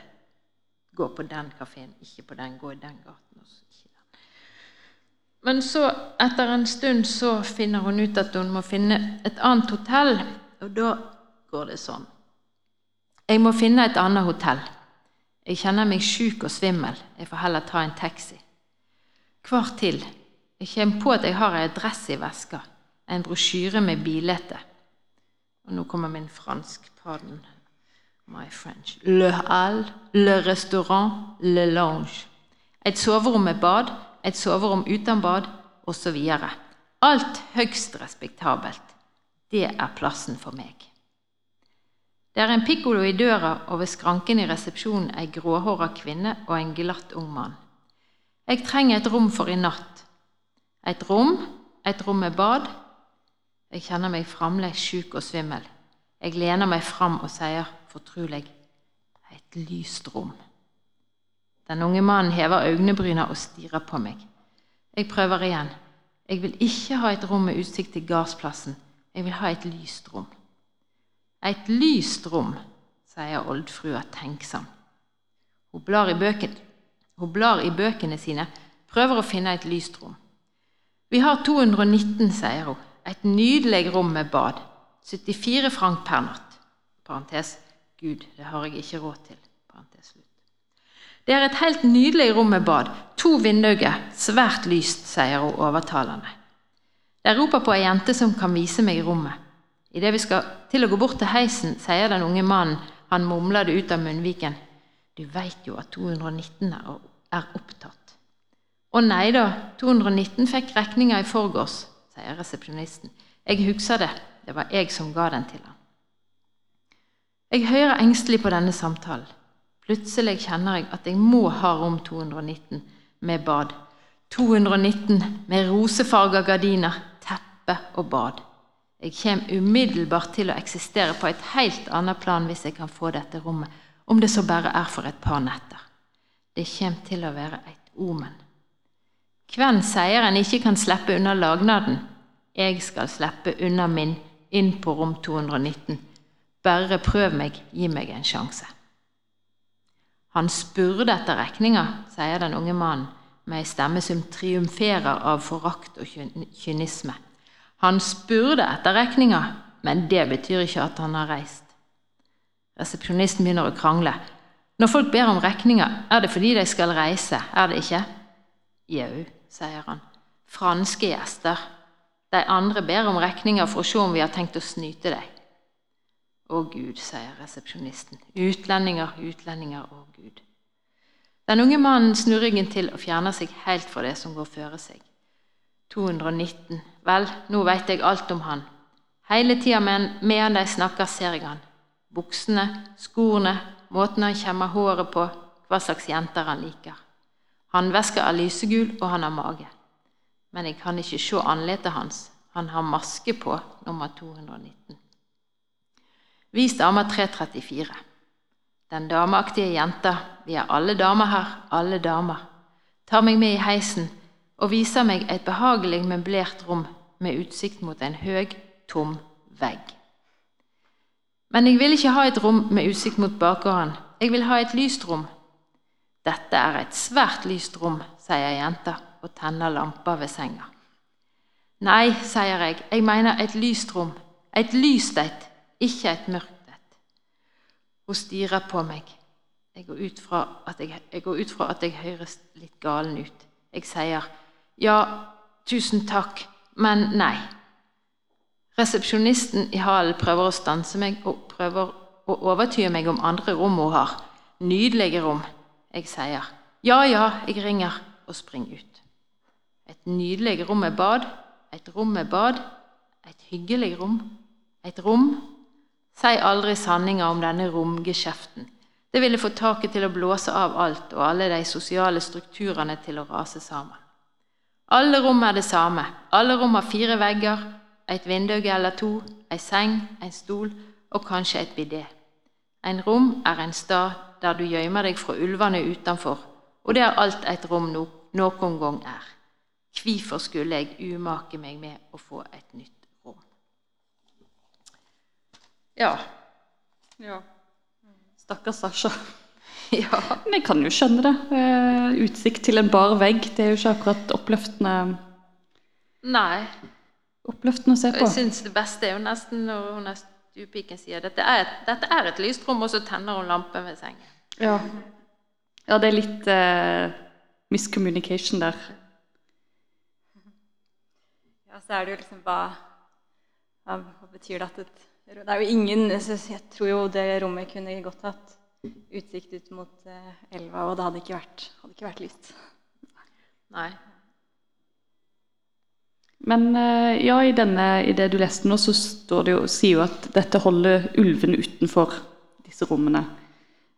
Gå på den kafeen, ikke på den. Gå i den gaten. ikke den. Men så, etter en stund, så finner hun ut at hun må finne et annet hotell. Og da går det sånn. Jeg må finne et annet hotell. Jeg kjenner meg sjuk og svimmel. Jeg får heller ta en taxi. Hvor til? Jeg kommer på at jeg har en adresse i veska, en brosjyre med bilete. Og nå kommer min fransk. Pardon my French. Le hall, le restaurant, le lounge. Et soverom med bad, et soverom uten bad, osv. Alt høgst respektabelt. Det er plassen for meg. Det er en pikkolo i døra, og ved skranken i resepsjonen ei gråhåra kvinne og en glatt ung mann. Jeg trenger et rom for i natt. Et rom, et rom med bad. Jeg kjenner meg fremdeles sjuk og svimmel. Jeg lener meg fram og sier fortrolig et lyst rom. Den unge mannen hever øynebryna og stirrer på meg. Jeg prøver igjen. Jeg vil ikke ha et rom med utsikt til gardsplassen. Jeg vil ha et lyst rom. Et lyst rom, sier oldfrua tenksom. Hun blar, hun blar i bøkene sine, prøver å finne et lyst rom. Vi har 219, sier hun. Et nydelig rom med bad. 74 frank per natt. Parentes. Gud, det har jeg ikke råd til. Parentes. Det er et helt nydelig rom med bad. To vinduer, svært lyst, sier hun overtalende. Jeg roper på ei jente som kan vise meg rommet. Idet vi skal til å gå bort til heisen, sier den unge mannen, han mumler det ut av munnviken, du veit jo at 219 er opptatt. Å nei da, 219 fikk regninga i forgårs, sier resepsjonisten. Jeg husker det, det var jeg som ga den til han. Jeg hører engstelig på denne samtalen. Plutselig kjenner jeg at jeg må ha rom 219 med bad. 219 med rosefarga gardiner, teppe og bad. Jeg kommer umiddelbart til å eksistere på et helt annet plan hvis jeg kan få dette rommet, om det så bare er for et par netter. Det kommer til å være et omen. Hvem sier en ikke kan slippe unna lagnaden? Jeg skal slippe unna min inn på rom 219. Bare prøv meg, gi meg en sjanse. Han spurte etter regninga, sier den unge mannen med ei stemme som triumferer av forakt og kynisme. Han spurte etter regninga, men det betyr ikke at han har reist. Resepsjonisten begynner å krangle. Når folk ber om regninga, er det fordi de skal reise, er det ikke? Jau, sier han. Franske gjester. De andre ber om regninga for å se om vi har tenkt å snyte deg. Å Gud, sier resepsjonisten. Utlendinger, utlendinger, å Gud. Den unge mannen snur ryggen til og fjerner seg helt fra det som går føre seg. 219. Vel, nå veit jeg alt om han. Hele tida medan de snakker, ser jeg han. Buksene, skoene, måten han kjemmer håret på, hva slags jenter han liker. Håndveska er lysegul, og han har mage. Men jeg kan ikke se ansiktet hans. Han har maske på, nummer 219. Vis dame 334. Den dameaktige jenta, vi er alle damer her, alle damer, tar meg med i heisen og viser meg et behagelig møblert rom med utsikt mot en høg, tom vegg. Men jeg vil ikke ha et rom med utsikt mot bakgården. Jeg vil ha et lyst rom. Dette er et svært lyst rom, sier jenta og tenner lampa ved senga. Nei, sier jeg, jeg mener et lyst rom. Et lyst et, ikke et mørkt et. Hun stirrer på meg. Jeg går ut fra at jeg, jeg, ut fra at jeg høres litt galen ut. Jeg sier ja, tusen takk, men nei. Resepsjonisten i hallen prøver å stanse meg og prøver å overtyde meg om andre rom hun har. Nydelige rom. Jeg sier ja, ja, jeg ringer, og springer ut. Et nydelig rom med bad, et rom med bad, et hyggelig rom, et rom. Si aldri sanninga om denne romgeskjeften. Det ville få taket til å blåse av alt og alle de sosiale strukturene til å rase sammen. Alle rom er det samme. Alle rom har fire vegger, et vindu eller to, ei seng, en stol og kanskje et bidé. En rom er en stad der du gjemmer deg fra ulvene utenfor, og det er alt et rom no noen gang er. Hvorfor skulle jeg umake meg med å få et nytt rom? Ja.
Ja. Stakkars Sasha.
ja.
Men jeg kan jo skjønne det. Eh, utsikt til en bar vegg, det er jo ikke akkurat oppløftende,
Nei.
oppløftende å se på.
Jeg syns det beste er jo nesten når hun er stuepiken sier dette er, et, dette er et lyst rom, og så tenner hun lampen ved sengen.
Ja. ja, det er litt uh, miscommunication der.
Ja, så er det jo liksom hva, hva betyr det at et Det er jo ingen Jeg tror jo det rommet kunne godt hatt utsikt ut mot eh, elva, og det hadde ikke vært, hadde ikke vært lyst.
Nei.
Men eh, ja, i, denne, i det du leste nå, så står det jo, sier jo at dette holder ulvene utenfor disse rommene.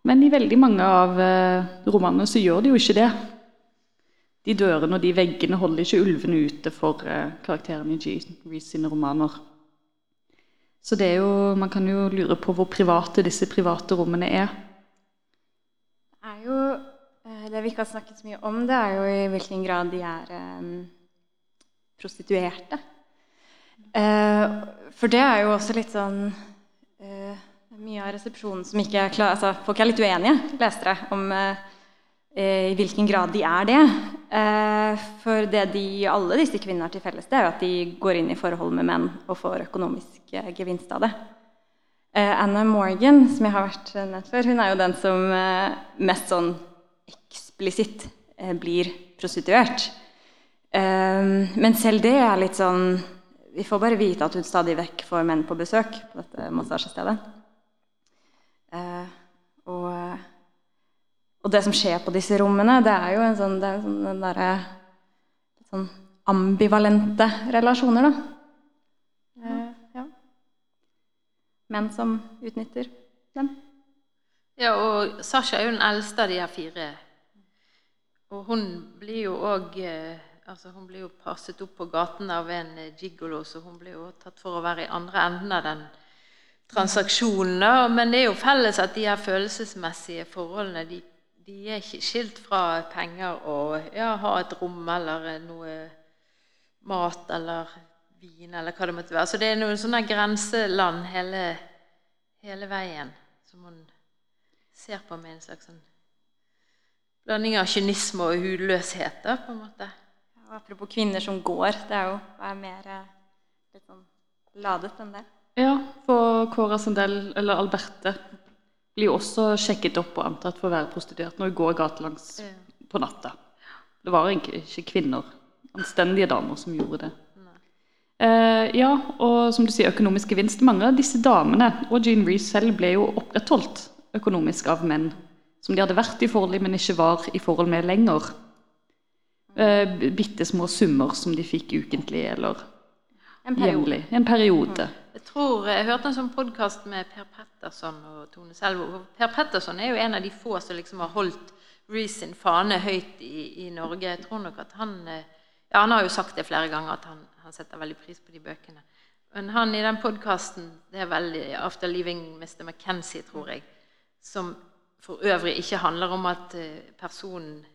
Men i veldig mange av eh, romanene så gjør de jo ikke det. De dørene og de veggene holder ikke ulvene ute for karakteren karakterene i Jean Reece sine romaner. Så det er jo, man kan jo lure på hvor private disse private rommene er.
Er jo eh, Det vi ikke har snakket så mye om, det er jo i hvilken grad de er eh, prostituerte. Eh, for det er jo også litt sånn Mye av resepsjonen som ikke er klar altså, Folk er litt uenige, leste jeg, om i hvilken grad de er det. For det de, alle disse kvinnene har til felles, det er jo at de går inn i forhold med menn og får økonomisk gevinst av det. Eh, Anna Morgan, som jeg har vært nevnt før, hun er jo den som eh, mest sånn eksplisitt eh, blir prostituert. Eh, men selv det er litt sånn Vi får bare vite at hun stadig vekk får menn på besøk på dette massasjestedet. Eh, og, og det som skjer på disse rommene, det er jo en sånn, det er en sånn den derre sånn ambivalente relasjoner, da. Menn som utnytter dem.
Ja, og Sasha er jo den eldste av de her fire. Og hun blir jo òg altså Hun blir jo passet opp på gaten av en eh, gigolo, så hun blir jo tatt for å være i andre enden av den transaksjonen. Men det er jo felles at de her følelsesmessige forholdene de, de er ikke skilt fra penger og ja, ha et rom eller noe mat eller vin eller hva det måtte være. Så det er noen sånne grenseland hele, hele veien som hun ser på med en slags sånn blanding av kynisme og hudløshet. da, på en måte.
Og apropos kvinner som går, det er jo er mer eh, litt sånn ladet enn det.
Ja, for Cora Sandel, eller Alberte, blir jo også sjekket opp og antatt for å være prostituert når hun går gatelangs
Ja.
på natta. Det var egentlig ikke kvinner, anstendige damer, som gjorde det. Eh, ja, og som du sier, økonomisk gevinst. Mange av disse damene, og Jean Reece selv, ble jo opprettholdt økonomisk av menn som de hadde vært i forhold med, men ikke var i forhold med lenger. Eh, bitte små summer som de fikk ukentlig eller
En
jevnlig. En periode.
Jeg tror, jeg hørte en sånn podkast med Per Petterson og Tone Selvo. Per Petterson er jo en av de få som liksom har holdt Reece sin fane høyt i, i Norge. Jeg tror nok at han eh, ja, Han har jo sagt det flere ganger at han, han setter veldig pris på de bøkene. Men han i den podkasten Det er veldig 'After Leaving Mr. McKenzie', tror jeg. Som for øvrig ikke handler om at eh, personen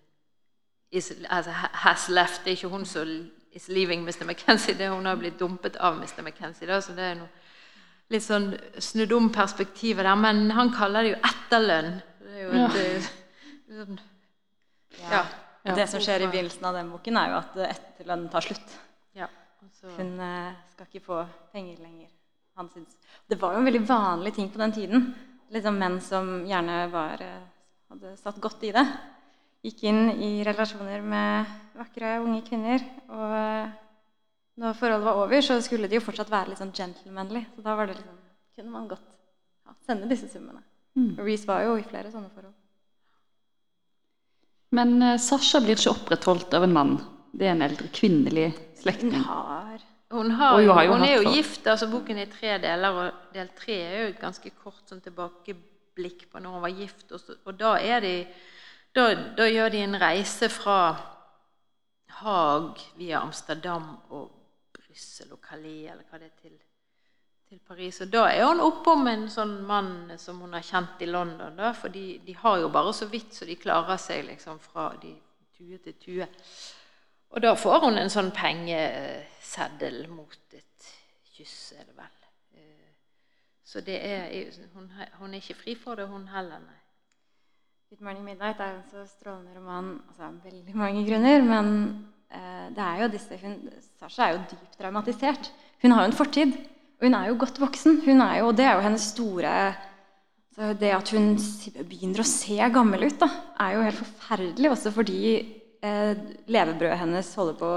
is, altså, has left. Det er ikke hun som is leaving Mr. McKenzie, det er hun har blitt dumpet av Mr. McKenzie. Da, så det er noe litt sånn snudd om perspektivet der. Men han kaller det jo etterlønn. Det er jo et, ja. sånn, ja.
Ja. Det som skjer i begynnelsen av den boken, er jo at etterlønnen tar slutt.
ja.
Hun eh, skal ikke få penger lenger. Det var jo en veldig vanlig ting på den tiden. Liksom menn som gjerne var, eh, hadde satt godt i det. Gikk inn i relasjoner med vakre, unge kvinner. Og eh, når forholdet var over, så skulle de jo fortsatt være litt sånn gentlemanly. Så da var det liksom, kunne man godt ja, sende disse summene. Og Reece var jo i flere sånne forhold.
Men Sasha blir ikke opprettholdt av en mann. Det er en eldre kvinnelig
Hun har
Hun, har,
hun har jo
hun er jo gift. altså Boken er i tre deler, og del tre er jo et ganske kort sånn tilbakeblikk på når hun var gift. Og, så, og da, de, da, da gjør de en reise fra Haag via Amsterdam og Brussel og Calais, eller hva det er, til, til Paris. Og da er hun oppom en sånn mann som hun har kjent i London. da, For de, de har jo bare så vidt så de klarer seg liksom fra de tue til tue. Og da får hun en sånn pengeseddel mot et kyss, er det vel. Så det er, hun, hun er ikke fri for det, hun heller, nei.
Good Morning Midnight er en så strålende roman altså, av veldig mange grunner. Men eh, det er jo disse hun, Sasha er jo dypt traumatisert. Hun har jo en fortid. Og hun er jo godt voksen. Hun er jo, det er jo hennes store Det at hun begynner å se gammel ut, da, er jo helt forferdelig. Også fordi eh, levebrødet hennes holder på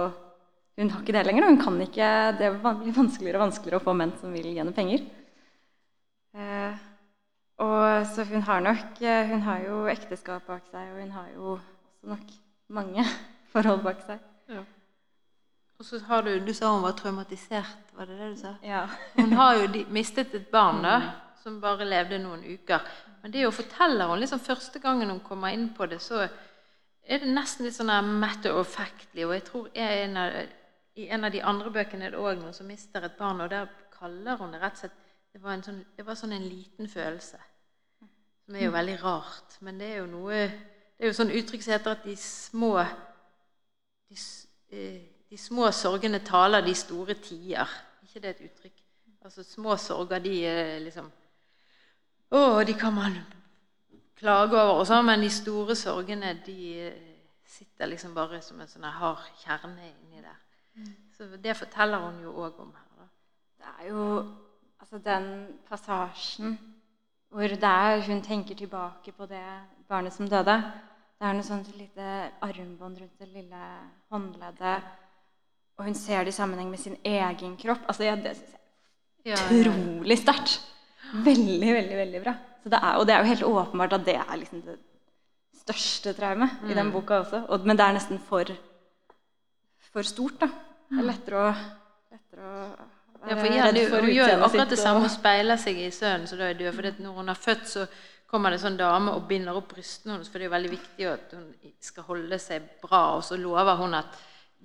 Hun har ikke det lenger. Hun kan ikke, det blir vanskeligere og vanskeligere å få menn som vil gjennom penger. Eh, og så hun har nok eh, Hun har jo ekteskap bak seg, og hun har jo også nok mange forhold bak seg.
Og så har du Du sa hun var traumatisert, var det det du sa?
Ja.
Hun har jo mistet et barn da, som bare levde noen uker. Men det å fortelle hun liksom første gangen hun kommer inn på det, så er det nesten litt sånn matter of factly. Og jeg tror er en av, i en av de andre bøkene er det òg noen som mister et barn, og der kaller hun det rett og slett Det var, sånn, det var sånn en liten følelse. Som er jo veldig rart. Men det er jo noe Det er jo sånn uttrykk som heter at de små de, eh, de små sorgene taler de store tider. ikke det et uttrykk? Altså Små sorger, de er liksom Å, de kan man klage over, og sånn, men de store sorgene, de eh, sitter liksom bare som en sånn hard kjerne inni der. Så det forteller hun jo òg om her. da.
Det er jo altså den passasjen hvor det er, hun tenker tilbake på det barnet som døde. Det er noe sånt lite armbånd rundt det lille håndleddet. Og hun ser det i sammenheng med sin egen kropp. Altså, ja, det syns jeg er utrolig sterkt. Veldig, veldig veldig bra. Det er, og det er jo helt åpenbart at det er liksom det største traumet i den boka også. Og, men det er nesten for, for stort, da. Det er lettere å, lettere å
Ja, for igjen,
for
Hun gjør akkurat det samme
og-
speiler seg i sønnen som da er død. For når hun har født, så kommer det en sånn dame og binder opp brystene hennes, for det er jo veldig viktig at hun skal holde seg bra. Og så lover hun at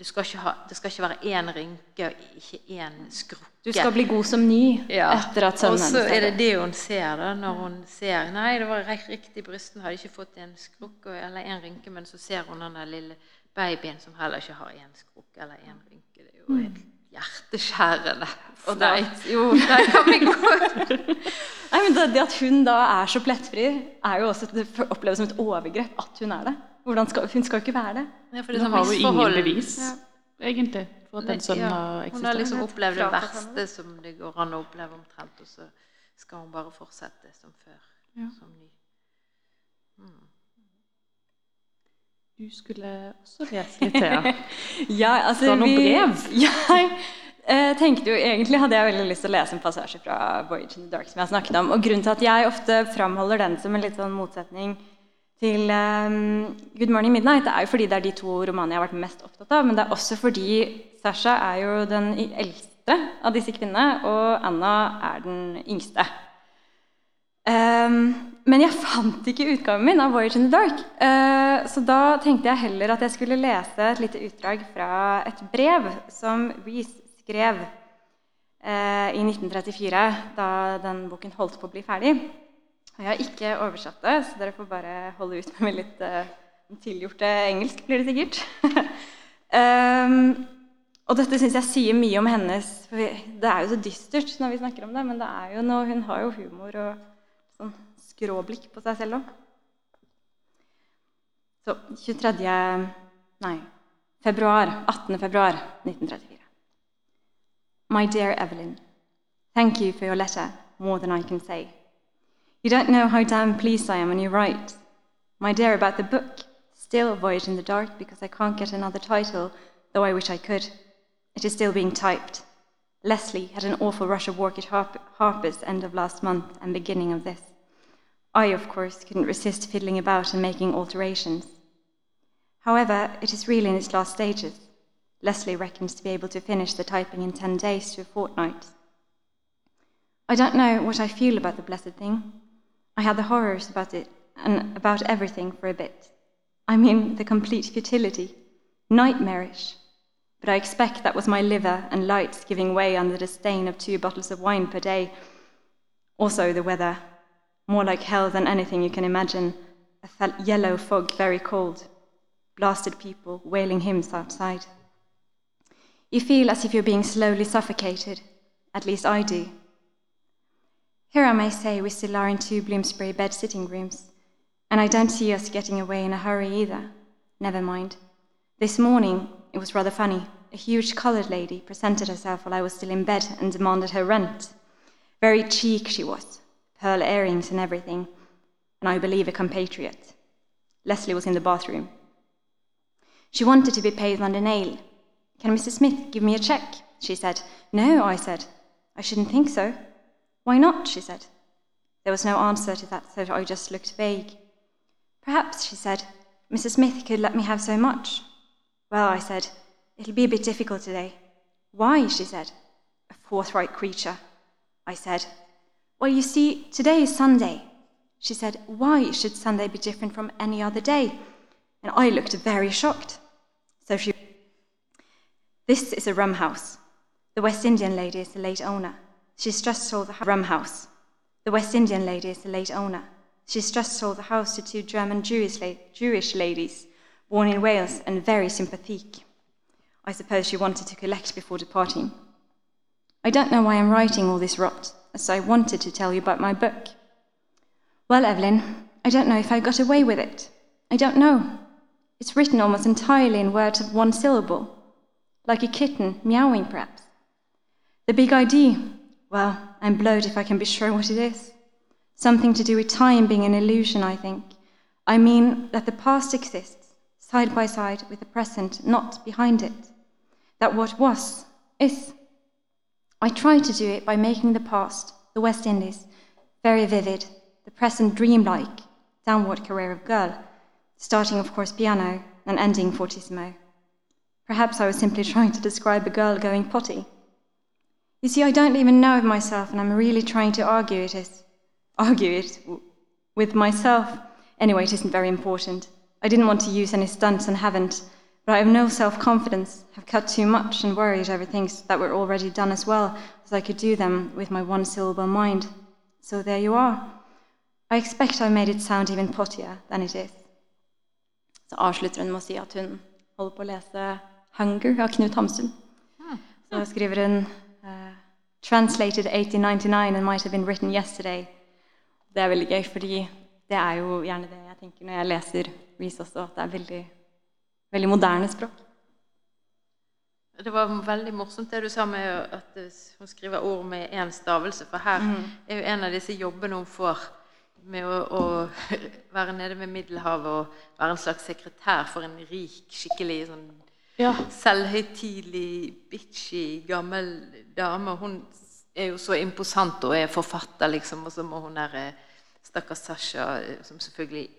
skal ha, det skal ikke være én rynke og ikke én skrukke.
Du skal bli god som ny
Ja.
etter at sønnen
Og så er det det hun ser, da, når hun ser Nei, det var riktig, brysten hadde ikke fått en skrukke eller en rynke, men så ser hun den lille babyen som heller ikke har en skrukke eller en rynke. Det er jo helt hjerteskjærende.
Og
Nei.
det, jo,
Nei, kan vi gå?
Nei, men det, det at hun da er så plettfri, er jo også det oppleves som et overgrep at hun er det. Hvordan skal, hun skal jo ikke være det.
Ja, for det
Nå
sånn
har hun ingen
bevis,
bevis, egentlig, for at den sønnen
Ja,
har
Hun har liksom opplevd det verste som det går an å oppleve omtrent, og så skal hun bare fortsette som før.
Ja.
Som ny.
Du skulle også lese litt, Thea.
Ja, altså,
Fra noen
vi-
brev?
Jeg eh, tenkte jo, Egentlig hadde jeg veldig lyst til å lese en passasje fra Voyage in the Dark. som jeg har snakket om, og Grunnen til at jeg ofte framholder den som en litt sånn motsetning til um, Good Morning Midnight, det er jo fordi det er de to romanene jeg har vært mest opptatt av. Men det er også fordi Sasha er jo den eldste av disse kvinnene, og Anna er den yngste. Um, men jeg fant ikke utgaven min av 'Voyage in the Dark'. Uh, så da tenkte jeg heller at jeg skulle lese et lite utdrag fra et brev som Reece skrev uh, i 1934, da den boken holdt på å bli ferdig. Jeg har ikke oversatt det, så dere får bare holde ut med litt uh, tilgjorte engelsk, blir det sikkert. um, og dette syns jeg sier mye om hennes for Det er jo så dystert når vi snakker om det, men det er jo noe, hun har jo humor og sånn skråblikk på seg selv òg. Så 23. Nei, februar, 18. februar 1934. My dear Evelyn, thank you for your letter more than I can say. You don't know how damn pleased I am when you write. My dear, about the book, still a Voyage in the Dark because I can't get another title, though I wish I could. It is still being typed. Leslie had an awful rush of work at Harp- Harper's end of last month and beginning of this. I, of course, couldn't resist fiddling about and making alterations. However, it is really in its last stages. Leslie reckons to be able to finish the typing in 10 days to a fortnight. I don't know what I feel about the blessed thing. I had the horrors about it and about everything for a bit. I mean, the complete futility. Nightmarish. But I expect that was my liver and lights giving way under the stain of two bottles of wine per day. Also, the weather. More like hell than anything you can imagine. A yellow fog, very cold. Blasted people wailing hymns outside. You feel as if you're being slowly suffocated. At least I do. Here I may say we still are in two Bloomsbury bed sitting rooms, and I don't see us getting away in a hurry either. Never mind. This morning, it was rather funny. A huge coloured lady presented herself while I was still in bed and demanded her rent. Very cheek she was, pearl earrings and everything, and I believe a compatriot. Leslie was in the bathroom. She wanted to be paid on the nail. Can Mrs. Smith give me a cheque? She said. No, I said. I shouldn't think so. Why not? she said. There was no answer to that, so I just looked vague. Perhaps, she said, Mrs. Smith could let me have so much. Well, I said, it'll be a bit difficult today. Why? she said. A forthright creature. I said, Well, you see, today is Sunday. She said, Why should Sunday be different from any other day? And I looked very shocked. So she. This is a rum house. The West Indian lady is the late owner. She's just sold the rum house. The West Indian lady is the late owner. She's just sold the house to two German Jewish, la- Jewish ladies, born in Wales and very sympathetic. I suppose she wanted to collect before departing. I don't know why I'm writing all this rot, as I wanted to tell you about my book. Well, Evelyn, I don't know if I got away with it. I don't know. It's written almost entirely in words of one syllable, like a kitten meowing, perhaps. The big idea, well, I'm blowed if I can be sure what it is. Something to do with time being an illusion, I think. I mean that the past exists, side by side with the present, not behind it. That what was, is. I try to do it by making the past, the West Indies, very vivid, the present dreamlike, downward career of girl, starting, of course, piano and ending fortissimo. Perhaps I was simply trying to describe a girl going potty. You see, I don't even know it myself, and I'm really trying to argue it is. Argue it with myself. Anyway, it isn't very important. I didn't want to use any stunts and haven't, but I have no self confidence, have cut too much and worried over things that were already done as well as I could do them with my one syllable mind. So there you are. I expect I made it sound even pottier than it is. Så avslutter hun med å si at hun holder på å lese 'Hunger' av Knut Hamsun. Ah. Så skriver hun 'Translated 1899 and might have been written yesterday'. Det er veldig gøy, fordi det er jo gjerne det jeg tenker når jeg leser Reece også, at det er veldig, veldig moderne språk.
Det var veldig morsomt det du sa med at hun skriver ord med én stavelse. For her er jo en av disse jobbene hun får med å, å være nede ved Middelhavet og være en slags sekretær for en rik, skikkelig sånn
Ja.
selvhøytidelig, bitchy, gammel dame. Hun er jo så imposant og er forfatter, liksom, og så må hun der eh, stakkars Sasha, eh, som selvfølgelig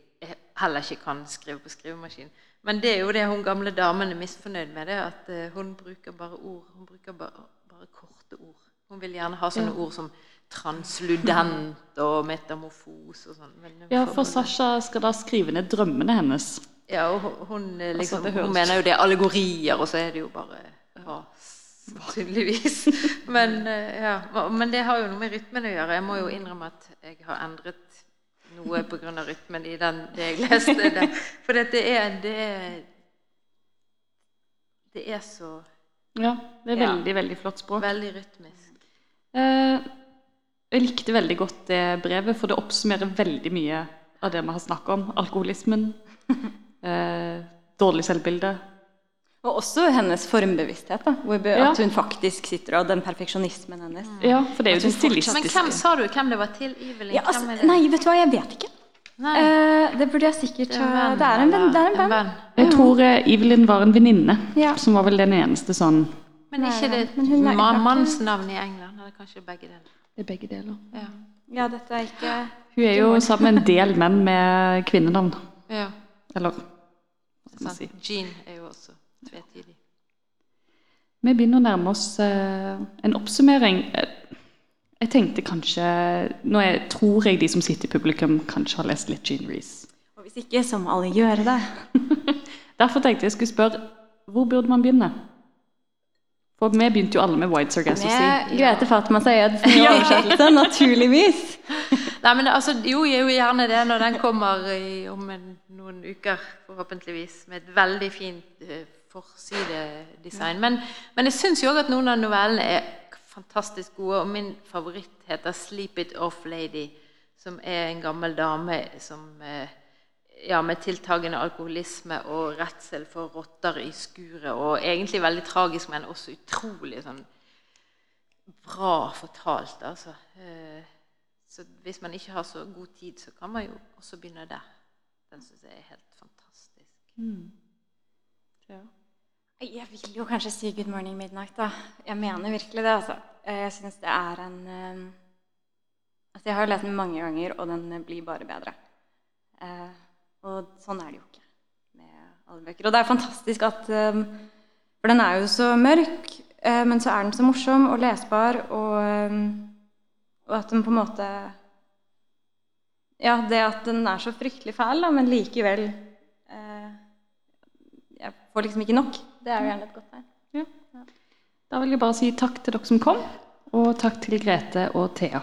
heller ikke kan skrive på skrivemaskin. Men det er jo det hun gamle damen er misfornøyd med, det at eh, hun bruker bare ord. Hun bruker bare, bare korte ord. Hun vil gjerne ha sånne ord som transludent og metamorfos og sånn.
Ja, for Sasha skal da skrive ned drømmene hennes.
Ja, og hun- eh, liksom,
Altså,
hun mener jo det er allegorier, og så er det jo bare ras, tydeligvis. Men, eh, ja. Men det har jo noe med rytmen å gjøre. Jeg må jo innrømme at jeg har endret noe pga. rytmen i den, det jeg leste. Det. For det er, det er Det er så
Ja, det er
Ja.
veldig, veldig flott språk.
veldig rytmisk.
Eh, jeg likte veldig godt det brevet, for det oppsummerer veldig mye av det vi har snakket om. Alkoholismen, dårlig selvbilde.
Og også hennes formbevissthet. da, hvor be-
Ja.
At hun faktisk sitter og den perfeksjonismen hennes.
Ja, for det er jo
den
det
hun
Men hvem sa du hvem det var til? Evelyn?
Ja, altså, nei, vet du hva, jeg vet ikke. Eh, det burde jeg sikkert
Det er en
ha
venn,
Det er en venn. Det er en venn.
Jeg tror eh, Evelyn var en venninne,
Ja.
som var vel den eneste sånn
Men ikke det
Men hun
mammans navn i England? Eller kanskje begge deler?
Det er begge deler.
Ja.
Ja, dette er ikke
Hun er jo sammen med en del menn med kvinnenavn.
ja.
Eller man si.
Jean er jo også tvetydig.
Vi begynner å nærme oss eh, en oppsummering. Jeg tenkte kanskje Nå jeg, tror jeg de som sitter i publikum, kanskje har lest litt Jean Reece.
Og hvis ikke, så må alle gjøre det.
Derfor tenkte jeg skulle spørre hvor burde man begynne? For vi begynte jo alle med White Sargasso Sea.
Med Grete Fatma Sayed, som er oversettelse, naturligvis.
Nei, men altså, Jo, jeg jo gjerne det når den kommer i, om en, noen uker, forhåpentligvis, med et veldig fint uh, forsidedesign. Men, men jeg syns òg at noen av novellene er fantastisk gode, og min favoritt heter 'Sleep It Off Lady', som er en gammel dame som uh, ja, med tiltagende alkoholisme og redsel for rotter i skuret. Og egentlig veldig tragisk, men også utrolig sånn bra fortalt, altså. Eh, Så hvis man ikke har så god tid, så kan man jo også begynne der. Den syns jeg er helt fantastisk.
Ja.
Jeg vil jo kanskje si 'Good morning midnight', da. Jeg mener virkelig det, altså. Eh, Jeg syns det er en eh, Altså, jeg har lest den mange ganger, og den eh, blir bare bedre. Eh, og sånn er det jo ikke med alle bøker. Og det er fantastisk at For den er jo så mørk, eh, men så er den så morsom og lesbar, og, og at den på en måte Ja, det at den er så fryktelig fæl, da, men likevel eh, Jeg får liksom ikke nok. Det er jo gjerne et godt tegn.
Da vil jeg bare si takk til dere som kom, og takk til Grete og Thea.